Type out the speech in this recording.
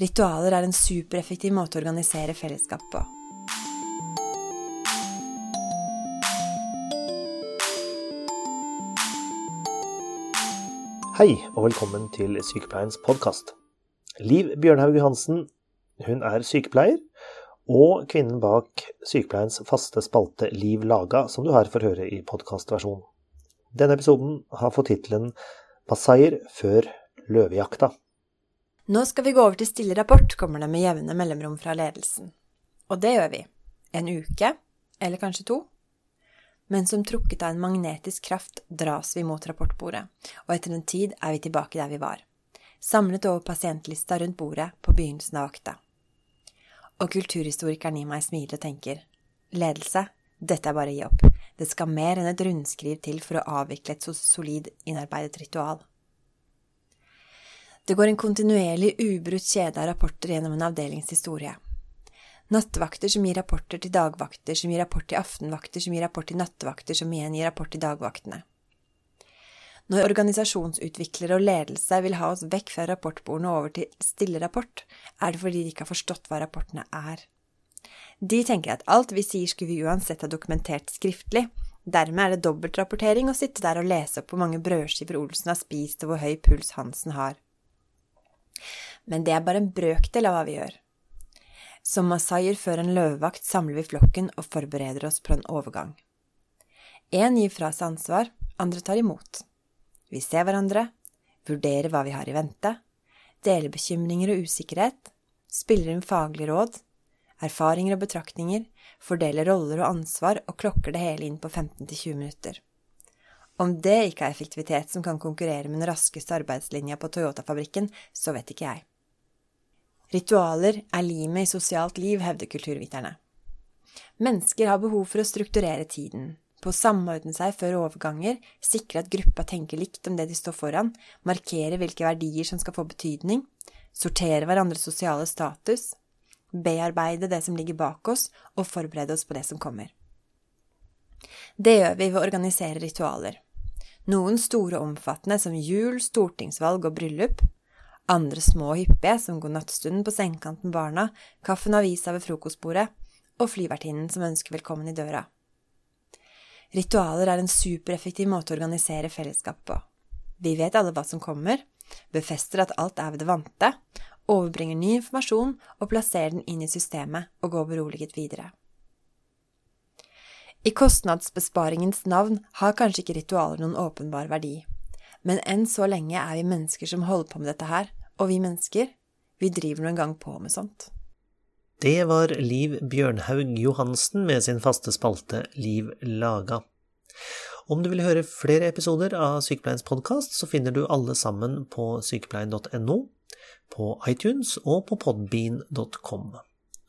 Ritualer er en supereffektiv måte å organisere fellesskap på. Hei, og velkommen til Sykepleiens podkast. Liv Bjørnhaug Johansen, hun er sykepleier, og kvinnen bak Sykepleiens faste spalte Liv laga, som du her får høre i podkastversjon. Denne episoden har fått tittelen 'Masaier før løvejakta. Nå skal vi gå over til stille rapport, kommer det med jevne mellomrom fra ledelsen. Og det gjør vi. En uke, eller kanskje to. Men som trukket av en magnetisk kraft dras vi mot rapportbordet, og etter en tid er vi tilbake der vi var. Samlet over pasientlista rundt bordet på begynnelsen av vakta. Og kulturhistorikeren i meg smiler og tenker, ledelse, dette er bare å gi opp. Det skal mer enn et rundskriv til for å avvikle et så solid innarbeidet ritual. Det går en kontinuerlig ubrutt kjede av rapporter gjennom en avdelings historie. Nattvakter som gir rapporter til dagvakter, som gir rapport til aftenvakter, som gir rapport til nattevakter, som igjen gir rapport til dagvaktene. Når organisasjonsutviklere og ledelse vil ha oss vekk fra rapportbordene og over til stillerapport, er det fordi de ikke har forstått hva rapportene er. De tenker at alt vi sier skulle vi uansett ha dokumentert skriftlig, dermed er det dobbeltrapportering å sitte der og lese opp hvor mange brødskiver Olsen har spist og hvor høy puls Hansen har. Men det er bare en brøkdel av hva vi gjør. Som masaier før en løvevakt samler vi flokken og forbereder oss på en overgang. Én gir fra seg ansvar, andre tar imot. Vi ser hverandre, vurderer hva vi har i vente, deler bekymringer og usikkerhet, spiller inn faglige råd, erfaringer og betraktninger, fordeler roller og ansvar og klokker det hele inn på 15–20 minutter. Om det ikke er effektivitet som kan konkurrere med den raskeste arbeidslinja på Toyota-fabrikken, så vet ikke jeg. Ritualer er limet i sosialt liv, hevder kulturviterne. Mennesker har behov for å strukturere tiden, på å samordne seg før overganger, sikre at gruppa tenker likt om det de står foran, markere hvilke verdier som skal få betydning, sortere hverandres sosiale status, bearbeide det som ligger bak oss, og forberede oss på det som kommer. Det gjør vi ved å organisere ritualer. Noen store og omfattende som jul, stortingsvalg og bryllup. Andre små og hyppige som god nattstunden på sengekanten med barna, kaffen og avisa ved frokostbordet, og flyvertinnen som ønsker velkommen i døra. Ritualer er en supereffektiv måte å organisere fellesskap på. Vi vet alle hva som kommer, befester at alt er ved det vante, overbringer ny informasjon og plasserer den inn i systemet og går beroliget videre. I kostnadsbesparingens navn har kanskje ikke ritualer noen åpenbar verdi, men enn så lenge er vi mennesker som holder på med dette her, og vi mennesker, vi driver nå en gang på med sånt. Det var Liv Bjørnhaug Johansen med sin faste spalte Liv laga. Om du vil høre flere episoder av Sykepleiens podkast, så finner du alle sammen på sykepleien.no, på iTunes og på podbean.com.